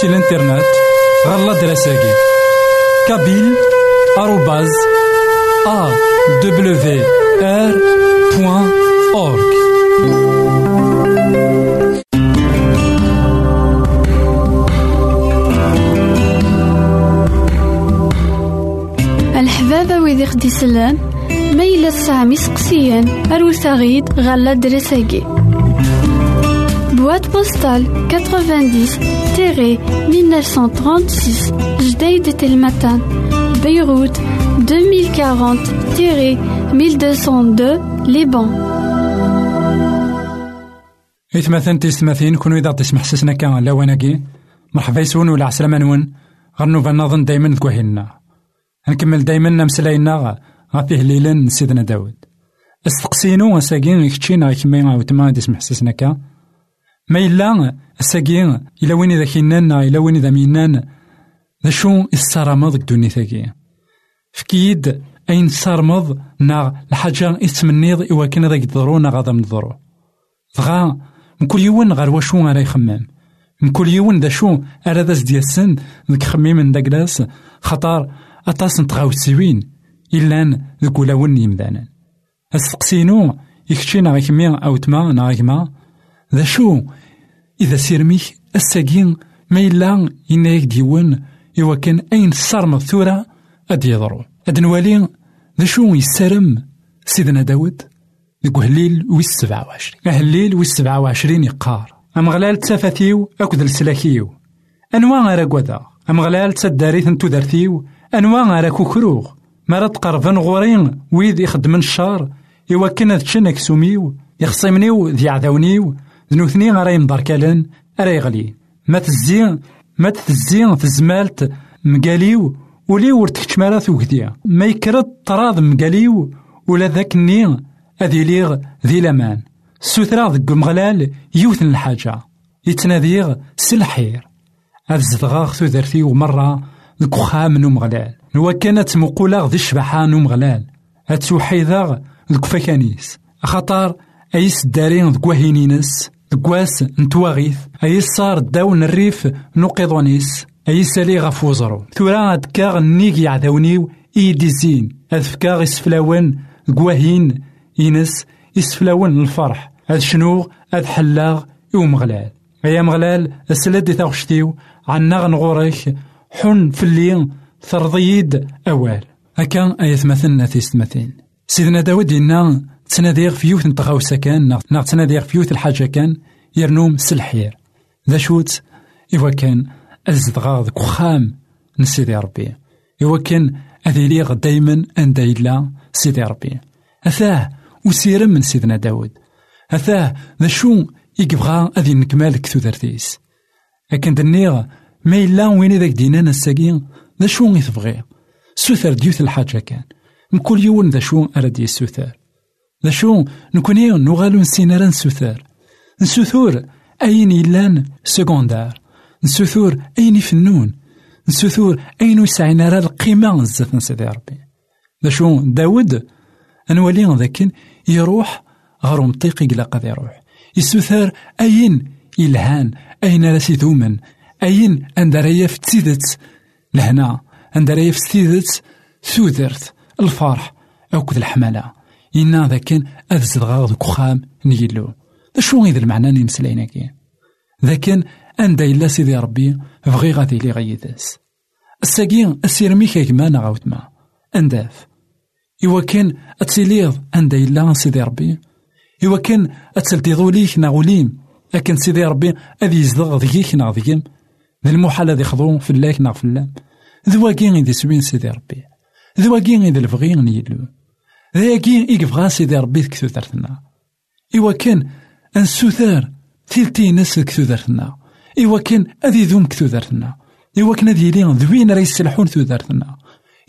سي الانترنت غالا دراساكي كابيل آروباز أ دبليو آر بوان أورك الحبابة ويدي خدي سلان ميلا سامي سقسيان. أروساغيد غالا دراساكي Boîte postale 90-1936 Jdeï de Telmatan Beyrouth 2040-1202 Liban. إثمثن تيستماثين كونو إذا تسمح سسنا كان لاواناكي مرحبا يسون ولا عسلامة نون. غنو فنظن دايما تكوهينا نكمل دايما نمسلاينا غافيه ليلا سيدنا داود. استقسينو ساكين كتشينا كيما وتما تسمح سسنا كان. ما إلا الساقي إلا وين إذا كينانا إلا وين إذا مينان ذا شو الصرامض دوني ثاقي. فكيد أين صارمض نا الحاجة إتمنيض إوا كان ذاك ضرونا غادا من ضرو دغا من كل يوم غير واشو غير يخمم من كل يوم ذا شو أرا ذا زدياسن ذاك خميم داكلاس خطر أطاس نتغاوسيوين إلا ذاك ولاون يمدانا. أستقسينو يكتشينا غيك مي أو تما نا ذا شو إذا سيرميك الساقين ما إلا ينايك ديوان إوا كان أين صارمض ثورة أد يضرو أد نوالي ذا شو يسرم سيدنا داود ذك هليل ويس سبعة وعشرين هليل ويس سبعة وعشرين يقار أم غلال تسافتيو أكد السلاكيو أنواع غير قودا أم غلال تسداريث انتو دارتيو أنواع غير كوكروغ مرات قرفن غورين ويد يخدمن الشار إوا كان سوميو يخصمنيو ذي عذاونيو ذنوثني غرا يمضركالن أرا يغلي ما تزي ما تزي تزمالت مقاليو ولي ورتكش مالا ثوكديا ما يكرد طراض مقاليو ولا ذاك الني أذي ليغ ذي لمان سوثرا ذك مغلال يوثن الحاجة يتناديغ سلحير هذا زدغاغ ثوثرتي ومرة ذك خام نوم غلال نوا كانت مقولة ذي الشبحة نوم غلال هتسوحيذاغ ذك فكانيس خطر أيس دارين ذك وهينينس دكواس نتواغيث أي صار داون الريف نقضونيس أي سالي غف وزرو ثورا أدكاغ نيجي عذاونيو إيدي زين أذفكاغ إسفلاون قواهين إنس إسفلاون الفرح أذ شنو أذ حلاغ يوم غلال أيا مغلال السلاد تاغشتيو عنا غنغوريك حن في الليل ثرضيد أوال أكا أيث مثلنا تيستمثين سيدنا داود إنا تناديغ في يوث نتغاوسا كان ناغ تناديغ في يوث الحاجة كان يرنوم سلحير. ذا شوت إوا كان أزدغا ذك وخام نسيدي ربي. إوا كان أذي ليغ دايما أن دايلا سيدي ربي. أثاه وسيرم من سيدنا داود. أثاه ذا شو يقبغا أذي نكمال كثوثرتيس لكن دنيغ ما إلا وين ذاك دينانا الساقين ذا شو يتبغي سوثر ديوث الحاجة كان. من كل يوم ذا شو أراد يسوثر ذا شو نكوني نغالو نسينا راه نسوثر نسوثور أين يلان سكوندار نسوثور أين يفنون نسوثور أين يسعينا راه القيمة بزاف نسيدي ربي ذا شو داود أنوالي ذاك يروح غير مطيق إلا قد يروح يسوثر أين يلهان أين راسي ثومن أين أندرايا في تسيدت لهنا أندرايا في تسيدت ثوذرت الفرح أو كذا الحملة إنا ذاك أذ غاض كخام نيلو شو غيد المعنى كي ذاك أندا إلا سيدي ربي بغي غادي غيداس الساقين السيرمي ما أنداف إوا كان أتسيليض أندا إلا سيدي ربي إوا كان أتسلتيضو ليك ناغوليم لكن سيدي ربي أذي يزدغ ذيك ناغ ذيك ذي المحال في اللاك ناغ في اللام ذواكين غيدي سوين سيدي ربي ذواكين غيدي الفغي نيلو ذاكي إكفغا سيدي ربي ذكثو ثرثنا إوا كان أنسوثار تيلتي ناس كثودرتنا إوا كان أذي ذوم كتودرتنا إوا كان أذي لين ذوين راه يسلحون تودرتنا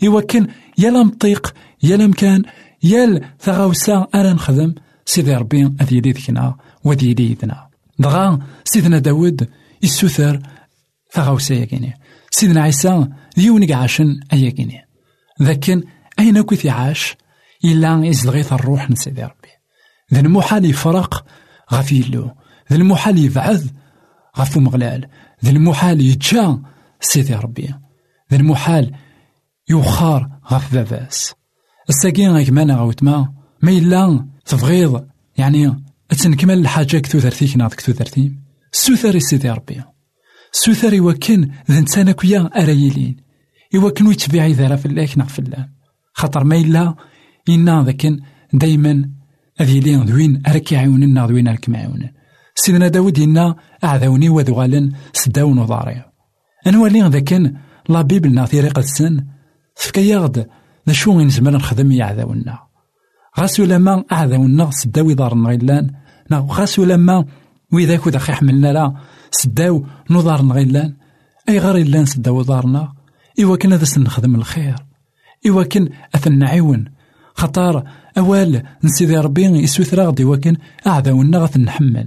إوا كان يا مطيق يا مكان يا ثغاوسا أنا نخدم. سيدي ربي أذي يدي ذكنا وذي يدي يدنا دغا سيدنا داود يسوثر ثغاوسا ياكيني. سيدنا عيسى ديونك عاشن أياكيني. لكن أين كنت عاش؟ إلا يزلغيث الروح نسيدي ربي. ذا المحال يفرق غف يلو. ذا المحال يبعث غف مغلال. ذا المحال يتجا سيدي ربي. ذا المحال يوخار غف باباس. الساقين غيك مانا غوتما ما إلا تبغيض يعني تنكمل الحاجة كتو ذرتيك ناض كتو ذرتيم سوثري سيدي ربي. سوثر يوكن ذا نتانا كويا أرايلين يوكن ويتبعي ذرا فلاك نغ فلان خاطر ما إلا إنا ذاكن دايما هذه لين ذوين أرك يعاوننا ذوين أرك معاونن سيدنا داود ينا أعذوني وذغالن سداون وضاري أنوالي ذاكن لا بيبل ناثيري قد سن. فكياغد ذا شو نزمر نخدم يعذونا. غاسو لما أعذونا سداو دار غيلان غاسو لما وإذا كود أخي حملنا لا سداو نضار غيلان أي غير إلا سداو دارنا إوا كنا ذا نخدم الخير. إوا كن أثن نعيون خطار أوال نسيدي ربي يسوث غدي وكن أعذاونا غث نحمل.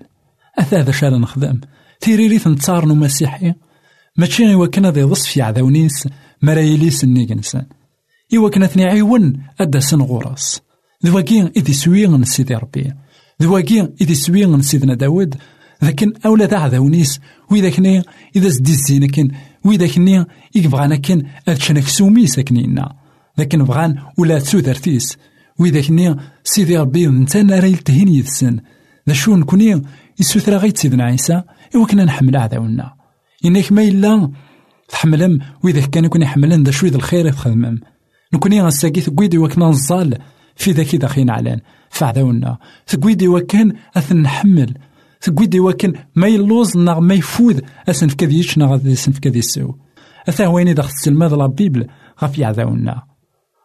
أثا هذا شال نخدم تيريري تنتصارنو مسيحي ماشي إوا كان ذي ضص في عذاونيس مرايليس النيجنسان إوا كان ثني عيون أدا سن غورس ذواكين إذي سوين نسيدي ربي. ذواكين إذي سوين نسيدنا داود. لكن أولا ذا عذاونيس وإذا كني إذا زدي الزينة كن وإذا كني يبغانا كن أتشنك سومي ساكنينا لكن بغان ولا تسودرتيس وإذا كني سيدي ربي نتا راه يلتهين يدسن. ذا شو نكوني يسوثرا غيت سيدنا عيسى إوا كنا نحمل عداونا إنك ما إلا تحملم وإذا كان يكون يحملن ذا شوي الخير تخدمم نكوني غنساكي تقويدي وكنا نزال في ذاك داخين علان فعداونا تقويدي وكان أثن نحمل. تقويدي وكان ما يلوز نغ ما يفوذ أسن في كذيش نغ أسن في كذي السو أثا وين دخل السلماد لا بيبل غف يعذاونا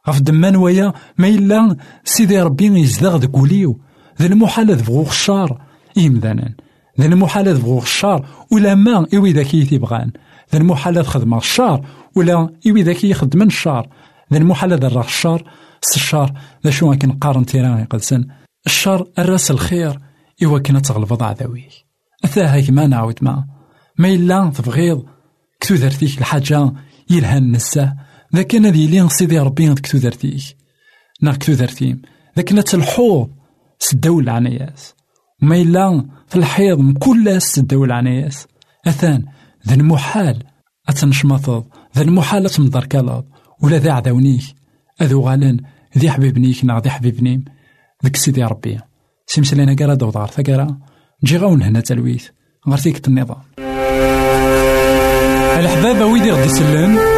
غف دمان ويا ما إلا سيدي ربي يزدغ ذكوليو ذا المحال ذبغو الشار إمذانا ذا المحال ذبغو الشار ولا ما إوي ذاكي تيبغان ذا المحال خدم الشار ولا إوي ذاكي يخدم الشار ذا المحال ذا الشار الشار ذا شو كان قارن تيران يقدسن الشر الراس الخير إوا كنا تغلب ذوي أثا هيك ما نعاود ما ما إلا تبغيض كتو درتيك الحاجة يلهن نساه ذاك أنا ذي لين سيدي ربي كتو درتيك نا كتو درتيم ذاك نا تلحوظ سداو العناياس وما إلا في الحيض مكل سداو العناياس أثان ذا المحال أتنشمطض ذا المحال أتمضر كلاض ولا ذا عداونيك أذو غالن ذي حبيبنيك نا ذي حبيبنيم ذك سيدي ربي سيمسلينا قرا دوضار ثقرا جي غاون هنا تلويث غير النظام الحبابة ويدي غدي سلم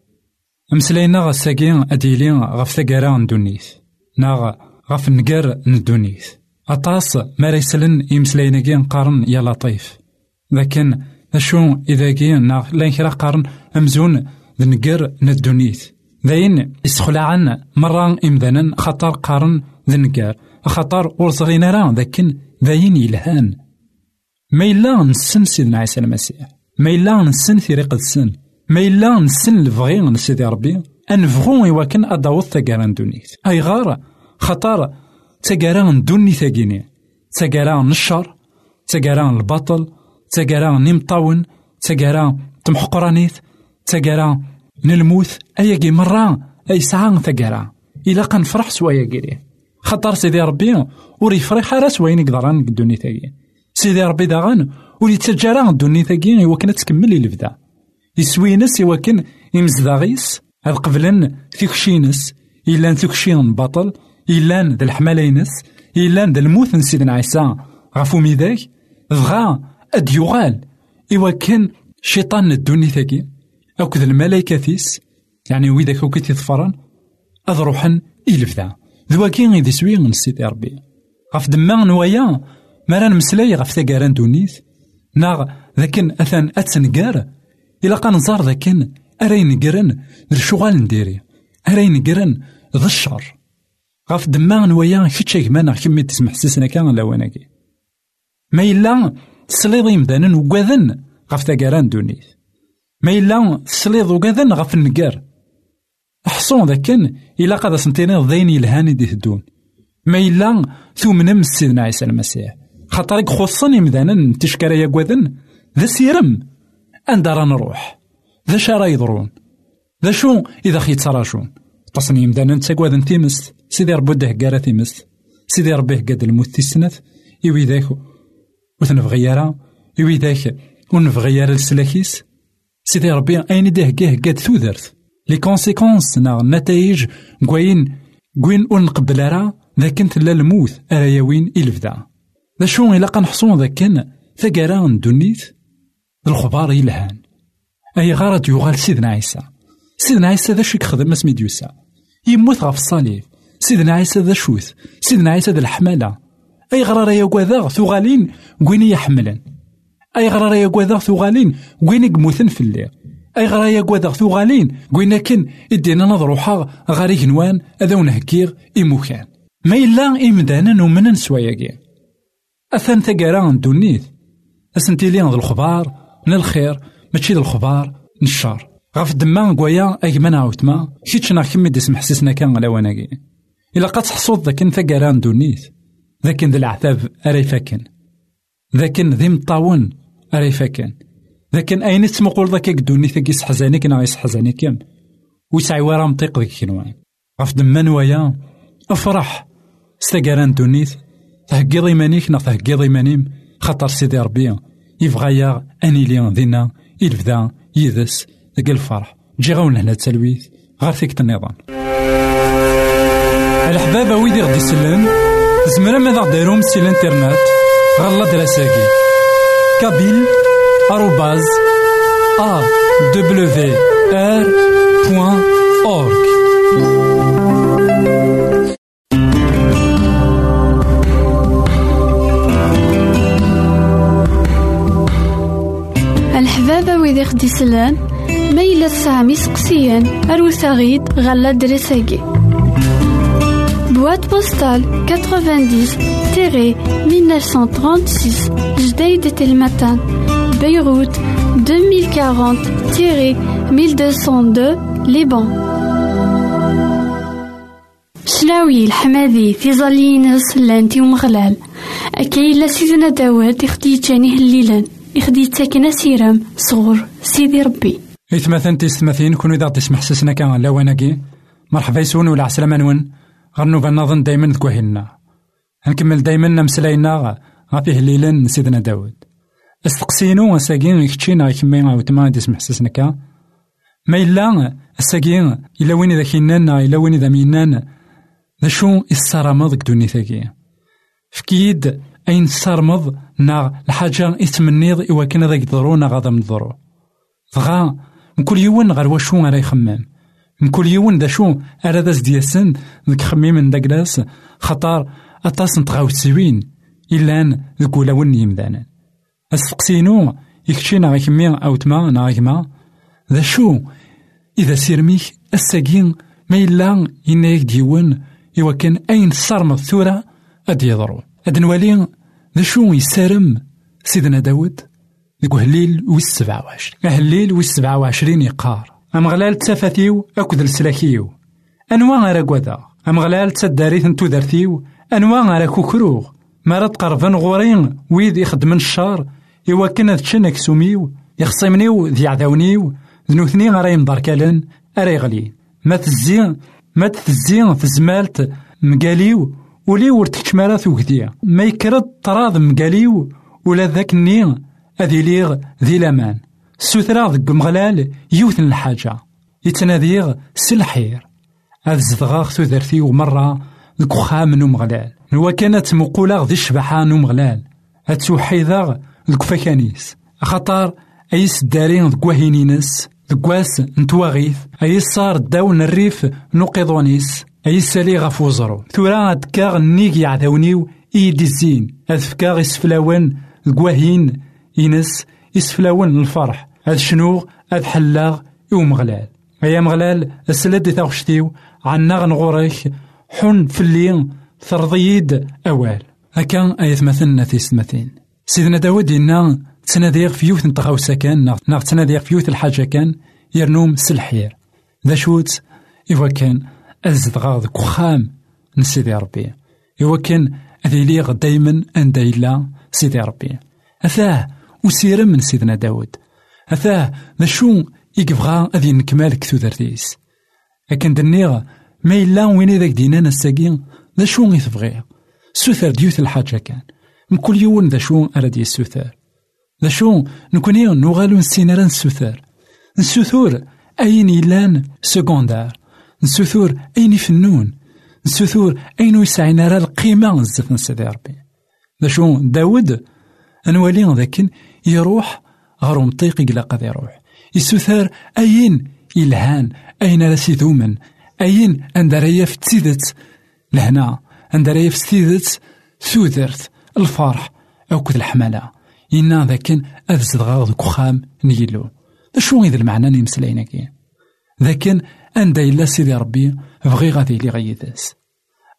مسلاينا غا ساكين أديلي غف ثقارا ندونيث نا غف نقار ندونيث أطاس ما ريسلن يمسلاينا كي نقارن يا لطيف لكن أشو إذا كي نا لين كرا قارن أمزون ذنقر ندونيث ذاين عن مرة خطر قارن ذنقار خطر ورصغينا راه ذاكن ذاين يلهان ما إلا نسن سيدنا عيسى المسيح ما إلا نسن ثريق السن ما إلا نسن الفغي من سيدي ربي. أنفغو إواكن أداوض تاقاران دونيت أي غار خطر تاقاران دوني ثاقيني تاقاران الشر تاقاران البطل تاقاران نمطاون تاقاران تمحقرانيت نلموث. أياكي مرة أي ساعة تاقاران إلا قنفرح سوايا كيري. خطر سيدي ربي وري فريح راس وين يقدران الدوني ثاقي سيدي ربي داغن ولي تجارا الدوني ثاقي إوا تكمل البدا يسوينس إوا كان يمزداغيس هاد قبلن تيكشينس إلا تيكشين بطل إلا ذا الحمالينس إلا ذا الموت سيدنا عيسى غفو ميداك بغا أد يغال إوا كان شيطان الدوني ثاقي أوكد الملايكة ثيس يعني ويداك وكي تيظفرن أذ روحن إلفدا ذواكي غيدي سوي من سيدي ربي غف دما نوايا مرا نمسلاي غف ثاقاران دونيث ناغ ذاكن أثان أتسنقار إلا قا نزار ذاكن أراي نقرن الشغال نديري. أراي نقرن ذا الشر غف دما نوايا كيتشا كمانا كمي تسمح سيسنا كان لواناكي ما إلا تسليض يمدانا وقاذن غف ثاقاران دونيث ما إلا تسليض وقاذن غف النقار حصون ذاكن إلا قد سنتيني ضين يلهاني دي تدون ما إلا ثمنم سيدنا عيسى المسيح. خاطرك خصني مدانا تشكرا يقوذن ذا سيرم. أن راه نروح. ذا شارا يضرون. ذا شو؟ إذا خي تراشون تصني مدانا تاقوذن تيمس سيدي ربو ده قارا تيمس سيدي ربي قاد الموت تيسنث إوي ذاك وثنفغيارا إوي ذاك ونفغيارا السلاكيس سيدي ربي أين ده قاه قاد ثوذرت. لي كونسيكونس نا النتائج كوين كوين ور نقبل راه ذاك تلا الموت. ارا ياوين إلفدا. ذا شو إلا قنحصون ذاك ثقرا ندونيت. الخبار يلهان. أي غارة يغال سيدنا عيسى. سيدنا عيسى ذا شو يخدم اسمي ديوسا. يموت غف الصليب. سيدنا عيسى ذا شوث. سيدنا عيسى ذا الحمالة. أي غرارة يا ثغالين كوين يحملن. أي غرارة يا ثغالين كوين يموتن في الليل. أي غرايا قوادغ ثوغالين قوينا كن إدينا نضروحا غاري جنوان أذا ونهكيغ إموكان ما إلا إمدانا نومنا نسواياكي أثان ثقارا دونيث. أسنتيلي ذا الخبار من الخير ماشي الخبار نشار غاف دما قويا أجمنا عوتما كيتشنا كمي ديس محسسنا كان على وناكي إلا قد تحصد ذاك ثقارا دونيث ذاك ذا العذاب أري فاكن. ذاك ذي مطاون أري فاكن. لكن أين تمقول ذاك الدوني ثاكي سحزانيك نا يسحزانيك ويسعي ورا مطيق ذيك كنوان غف دما نوايا افرح. ستاقاران دونيت تهقيض إيمانيك نا تهقيض إيمانيم خاطر سيدي ربي. يبغى أني ليان ذينا يلفدا يدس ذاك الفرح جي غاون هنا تسلويث غير ثيك النظام الحبابة ويدي غدي سلان زمرا ماذا داروم سي الانترنت غالا دراساكي كابيل arrobase awr.org الحبابة ويدي خدي سلان ميلا سامي سقسيان أروساغيد غالا دريساكي Boîte postale 90-1936 Jdeï de Telmatan Beyrouth 2040-1202 Liban شلاوي الحمادي في ظلينس لانتي ومغلال أكاي لا سيدنا داوود يخدي جاني هليلا يخدي تاكنا سيرام صغور سيدي ربي. إثمثن تيستمثين كونو إذا تسمح سسنا كان لاواناكي مرحبا يسون ولا عسلامة نون. غنو بنظن دايما ذكوهنا نكمل دايما مسلاينا غافيه هليلا سيدنا داود. أستقسينو اساكين كتشينا كمي عاوتما ديس محسس نكا ما إلا اساكين إلا وين إذا كينانا إلا وين إذا مينان. ذا شو الصرامض دوني ثاكي فكيد أين الصرمض نا الحاجة إتمنيض إوا كان ذاك ضرونا غادا من ضرو فغا كل يوم غير واشو غير يخمم. كل يوم ذا شو أرا داس دياسن ذك خميم داكلاس خطار أطاس سوين. إلا ذك ولاون يمدانا أستقسينو يكتشينا غا كمي أو تما نا غيما ذا شو؟ إذا سيرميك الساقين ما إلا ينايك ديوان إوا كان أين صرمت ثورة أد يضرو أد نوالي ذا شو يسارم سيدنا داود ذك هليل ويس سبعة وعشرين هليل ويس سبعة وعشرين يقار أمغلال تسافتيو أكد السلاكيو أنواع غير قودا أمغلال نتو دارتيو أنواع غير كوكروغ مرات قربان غورين ويد يخدمن الشار إوا كان تشنك سوميو يخصمنيو ذي عداونيو ذنوثني غير يمدركالن أري غلي ما تزين ما تزين تزمالت مقاليو ولي ورتكش مالا ثوكديا ما يكرد طراض مقاليو ولا ذاك النين أذي ليغ ذي لامان سوثرا ذك مغلال يوثن الحاجة. يتناديغ سلحير هذا زدغاغ ثوثرتي ومرة ذك خام نو مغلال. نوا كانت مقولة ذي الشبحة نو مغلال. هتوحيداغ ذك فكانيس. خطر أيس دارين ذك وهينينس. ذك واس نتواغيث. أيس صار داون الريف نقضونيس سالي غف وزرو ثورا أدكاغ نيك يعداونيو إيدي الزين أذفكاغ يسفلاون ذك واهين ينس يسفلاون الفرح هاد شنو هاد حلاغ يو مغلال أيا مغلال السلاد تاغشتيو عنا غنغوريك حن فلي ثرضيد أوال هكا أيث مثلنا تيستمثين سيدنا داود ينا تناديغ في يوث نتغاوسا كان ناغ تناديغ في يوث الحاجة كان يرنوم سلحير ذا شوت كان أزدغا ذك وخام نسيدي ربي. إوا كان أذي ليغ دايما أن دايلا سيدي ربي. أثاه وسيرم من سيدنا داود. أثاه ذا شو يكبغا أذي نكمال كثو دارتيس أكن دنيغ ما إلا وين ذاك دينانا الساقين ذا شو يتبغي سوثر ديوث الحاجة كان. مكل يوم ذا شو أراد يسوثر ذا شو نكوني نوغالو نسينا نسوثر نسوثور أين إلان سكوندار. نسوثور أين يفنون؟ نسوثور أين يسعينا راه القيمة؟ نزف نسيدي ربي. ذا شو داود أنوالي ذاك يروح غير مطيق إلا قد يروح. يسوثر أين إلهان أين راسي ذومن أين أندريا في تسيدت؟ لهنا أندريا في تسيدت ثوذرت الفرح أو كذ الحملة. إنا ذاكن أذزد غاض كخام نيلو. شو إذا المعنى نمسلاينا كي ذاكن أندا إلا سيدي ربي بغي غادي لي غيداس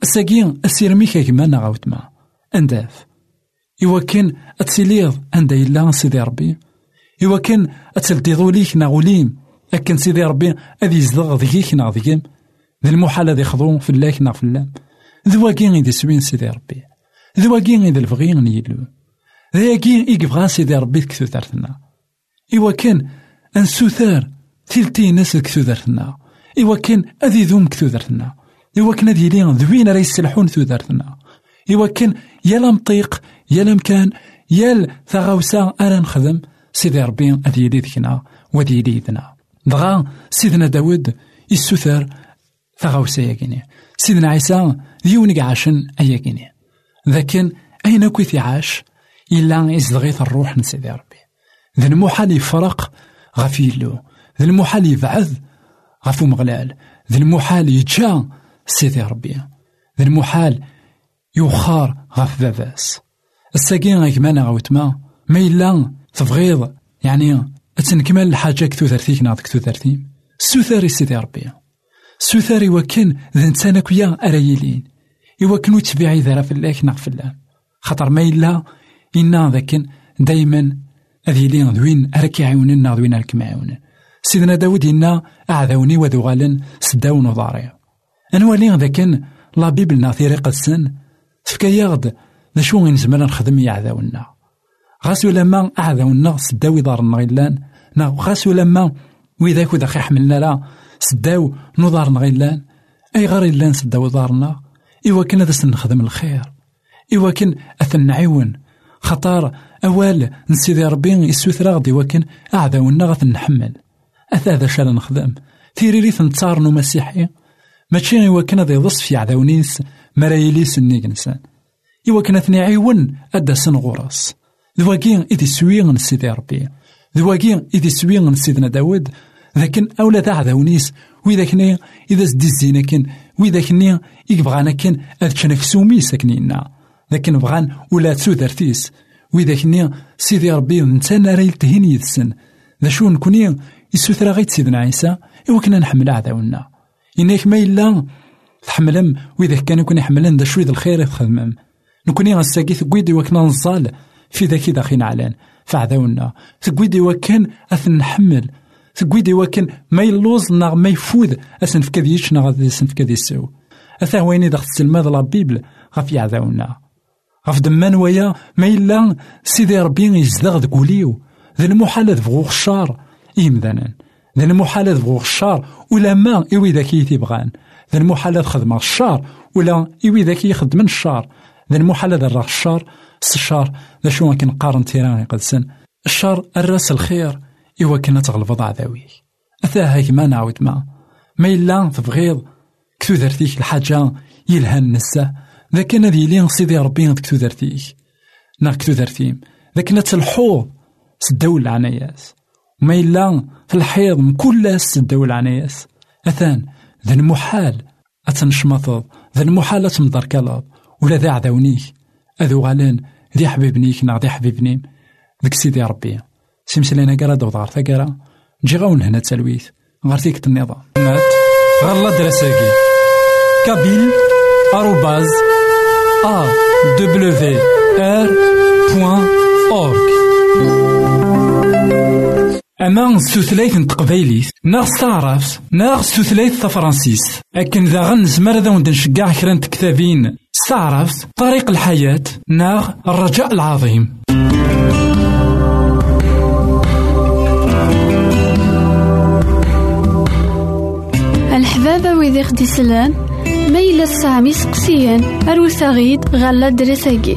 الساقين السيرمي كيما غاوتما أنداف. إوا كان أتسيليض أندا إلا سيدي ربي. إوا كان أتلتيضو ليك ناغوليم أكن سيدي ربي أذي يزدغ ذيك نا ذيك ذي المحال ذي خضو في اللاك نا في اللام ذواكين إذا سوين سيدي ربي. ذواكين إذا الفغي نيلو ذاكين إيكبغا سيدي ربي كثو ثارتنا إوا كان أنسوثار تلتي ناس كثو ثارتنا إوا كان أذي كثو ثارتنا إوا كان أذي لين ذوين راه يسلحون ثو ثارتنا إوا كان يا مطيق يا مكان يا ثغاوسا أنا نخدم. سيدي ربي أذي يلي ذكنا وذي يلي ذنا دغا سيدنا داود يسوثر ثغاوسا ياكيني. سيدنا عيسى ديونك عاشن أياكيني. لكن أين كويث عاش إلا إزدغيث الروح من سيدي ربي. ذا المحال يفرق غفي له ذا المحال يبعث غفو مغلال. ذا المحال يتجا سيدي ربي. ذا المحال يوخار غف باباس. الساقين غيكمانا غوتما ما إلا تبغيض يعني أتنكمل الحاجة كثو ثرثيك ناض كثو ثرثيم سوثاري سيدي ربي. سوثاري وكن ذا نتانا كويا أرايلين إوا تبيعي ذرا ناغ في الله خاطر ما إلا إنا ذاكن دايما أذي لين ذوين أراك يعاونن ناغ ذوين أراك سيدنا داود إنا أعذوني وذو غالن سداون وضاري أنوالي ذاكن لا بيبل ناثيري قدسن. تفكا ذا شو نزمر نخدم يعذاونا غاس لما أعذاونا سداو دارنا غيلان نا غاس لما وإذا كود أخي حملنا لا سداو نضارنا غيلان أي غير إلا سداو دارنا إوا كان هذا نخدم الخير. إوا كان أثن نعيون خطار أوال نسيدي ربي يسوثر غدي وكن أعذاونا غاث نحمل. أثا هذا شال نخدم. تيريريث نتصارنو مسيحي. ماشي إوا كان هذا يضص في عذاونيس مرايليس النيك نسان إوا كان أثني عيون أدا سن غراس. ذواكين إذي سوين سيدي ربي. ذواكين إذي سوين سيدنا داود لكن أولا ذا عذاونيس وإذا كني إذا سدي الزينة كن وإذا كني يبغانا كن أذ كنكسومي ساكنينا لكن بغان ولا تسو ذرتيس وإذا كني سيدي ربي نتانا راه يلتهين يدسن ذا شو نكوني يسوثرا غيت سيدنا عيسى إوا كنا نحمل عذاونا إنك ما إلا تحملم وإذا كان يكون يحملن ذا شوية الخير يخدمم نكوني غنساقي ثقويد وكنا نصال في ذاك ذا خينا علان فعذاونا تقويدي وكان أثن نحمل. تقويدي وكان ما يلوز ناغ ما يفوذ أسن في كذيش ناغ أسن في كذي أثا ويني دخل تسلماد لا بيبل غف يعذاونا غف دمان ويا ما إلا سيدي ربي يزدغ ذكوليو ذا المحال ذبغو الشار إيمذانا ذا المحال ذبغو الشار ولا ما إوي ذاكي تيبغان. ذا المحال خدم الشار ولا إوي ذاكي يخدم الشار ذا المحال ذا الشار الشار ذا شو كان قارن تيران قدسن. الشر الراس الخير إوا كنا تغلب عذاوي أثا هاك ما نعاود ما. ما إلا تبغيض كتو درتيك الحاجة يلهان نسا. ذا كان ذي سيدي ربي كتو درتيك نا كتو درتيم ذا كنا تلحوظ سداو العناياس وما إلا في الحيض مكل سداو العناياس أثان ذا المحال أتنشمطض ذا المحال أتمضر كلاب ولا ذا عذاونيك. أذو غالين ذي حبيبنيك نا ذي حبيبنيم ذك سيدي ربي سيمسلينا كرا دوضار ثقرا. نجي غاون هنا تسلويت غار تيكت النظام. مات. غالا دراساكي. كابيل آروباز أ دبليو آر بوان أورك أما سوثلايت تقبيليت ناغ ستعرف ناغ سوثلايت تفرنسيس أكن ذا غن زمر ذا ونشجع كران تكتابين ستعرف طريق الحياة ناغ الرجاء العظيم. الحبابة ويذيخ ديسلان ميلا السامي سقسيان أروساغيد غلا درساجي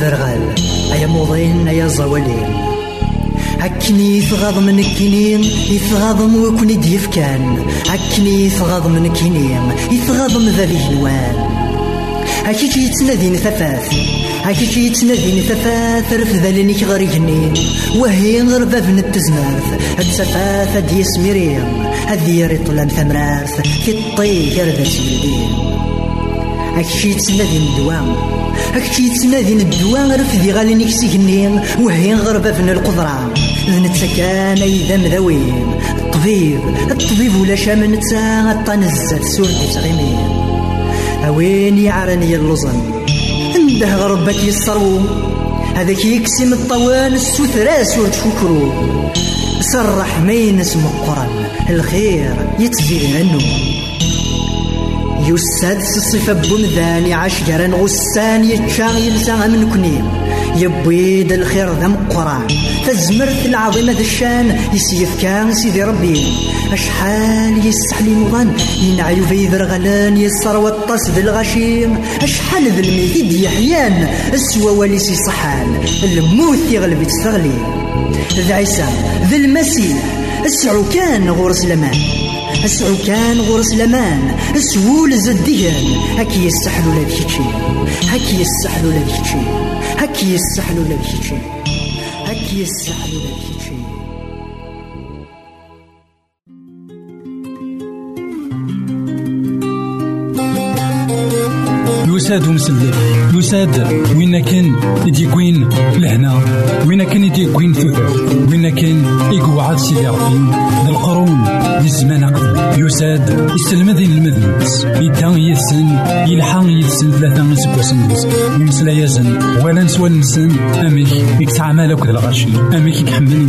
ذرغال أيا موضين أيا زوالين. هكني يثغض من الكنين يثغض وكني ديف كان هكني يثغض من الكنين يثغض من ذا الوان هكيك يتنادين ثفاث هكيك يتنادين ثفاث رفذ لنك غير جنين وهي غير باب التزمارث التفاث دي سميريم هذي رطلان ثمراث في الطيق رذا سيدين هكيك يتنادين دوام أكتي يتنادين الدواء نكسي جنين وهي غربة في القدرة ذن تسكان أيضا مذوين الطبيب الطبيب ولا شام نتا الطنزة سورة تغيمين أوين يعرني اللزن عنده غربك يصرو هذاك يكسم الطوال السثرة سورة شكرو سرح مين اسم القرآن الخير يتزيد عنه يساد الصفة بمذاني عشجرا غسان يتشاغ يلسى من كنيم يبويد الخير ذم قران فزمرت العظيمة ذا الشان. يسيف كان سيدي ربي. أشحال يسحلي مغان ينعيو في ذر غلان يسر والطس ذي الغشيم. أشحال ذي الميتيد يحيان. السوا واليسي صحان. الموت يغلب تستغلي ذا عيسى. ذي المسيح. السعو كان غورس لمان اسعو كان غرس لمان اسوول زديان هكي يستحلو لك شي هكي يستحلو لك شي هكي يستحلو لك شي هكي يستحلو لك شي يساد ومسلل يساد وين كان يديكوين لهنا؟ وين كان يديكوين ثوثر وين كان يقعد سيدي ربي؟ ذا ذي الزمان قبل يساد يستلمذ المذنبس يدا يثسن يلحق يثسن ثلاثة سبوسن يمسلا يزن ولا نسوى نسن. أميك يكتعمل أكد الغرشي. أميك يكحمل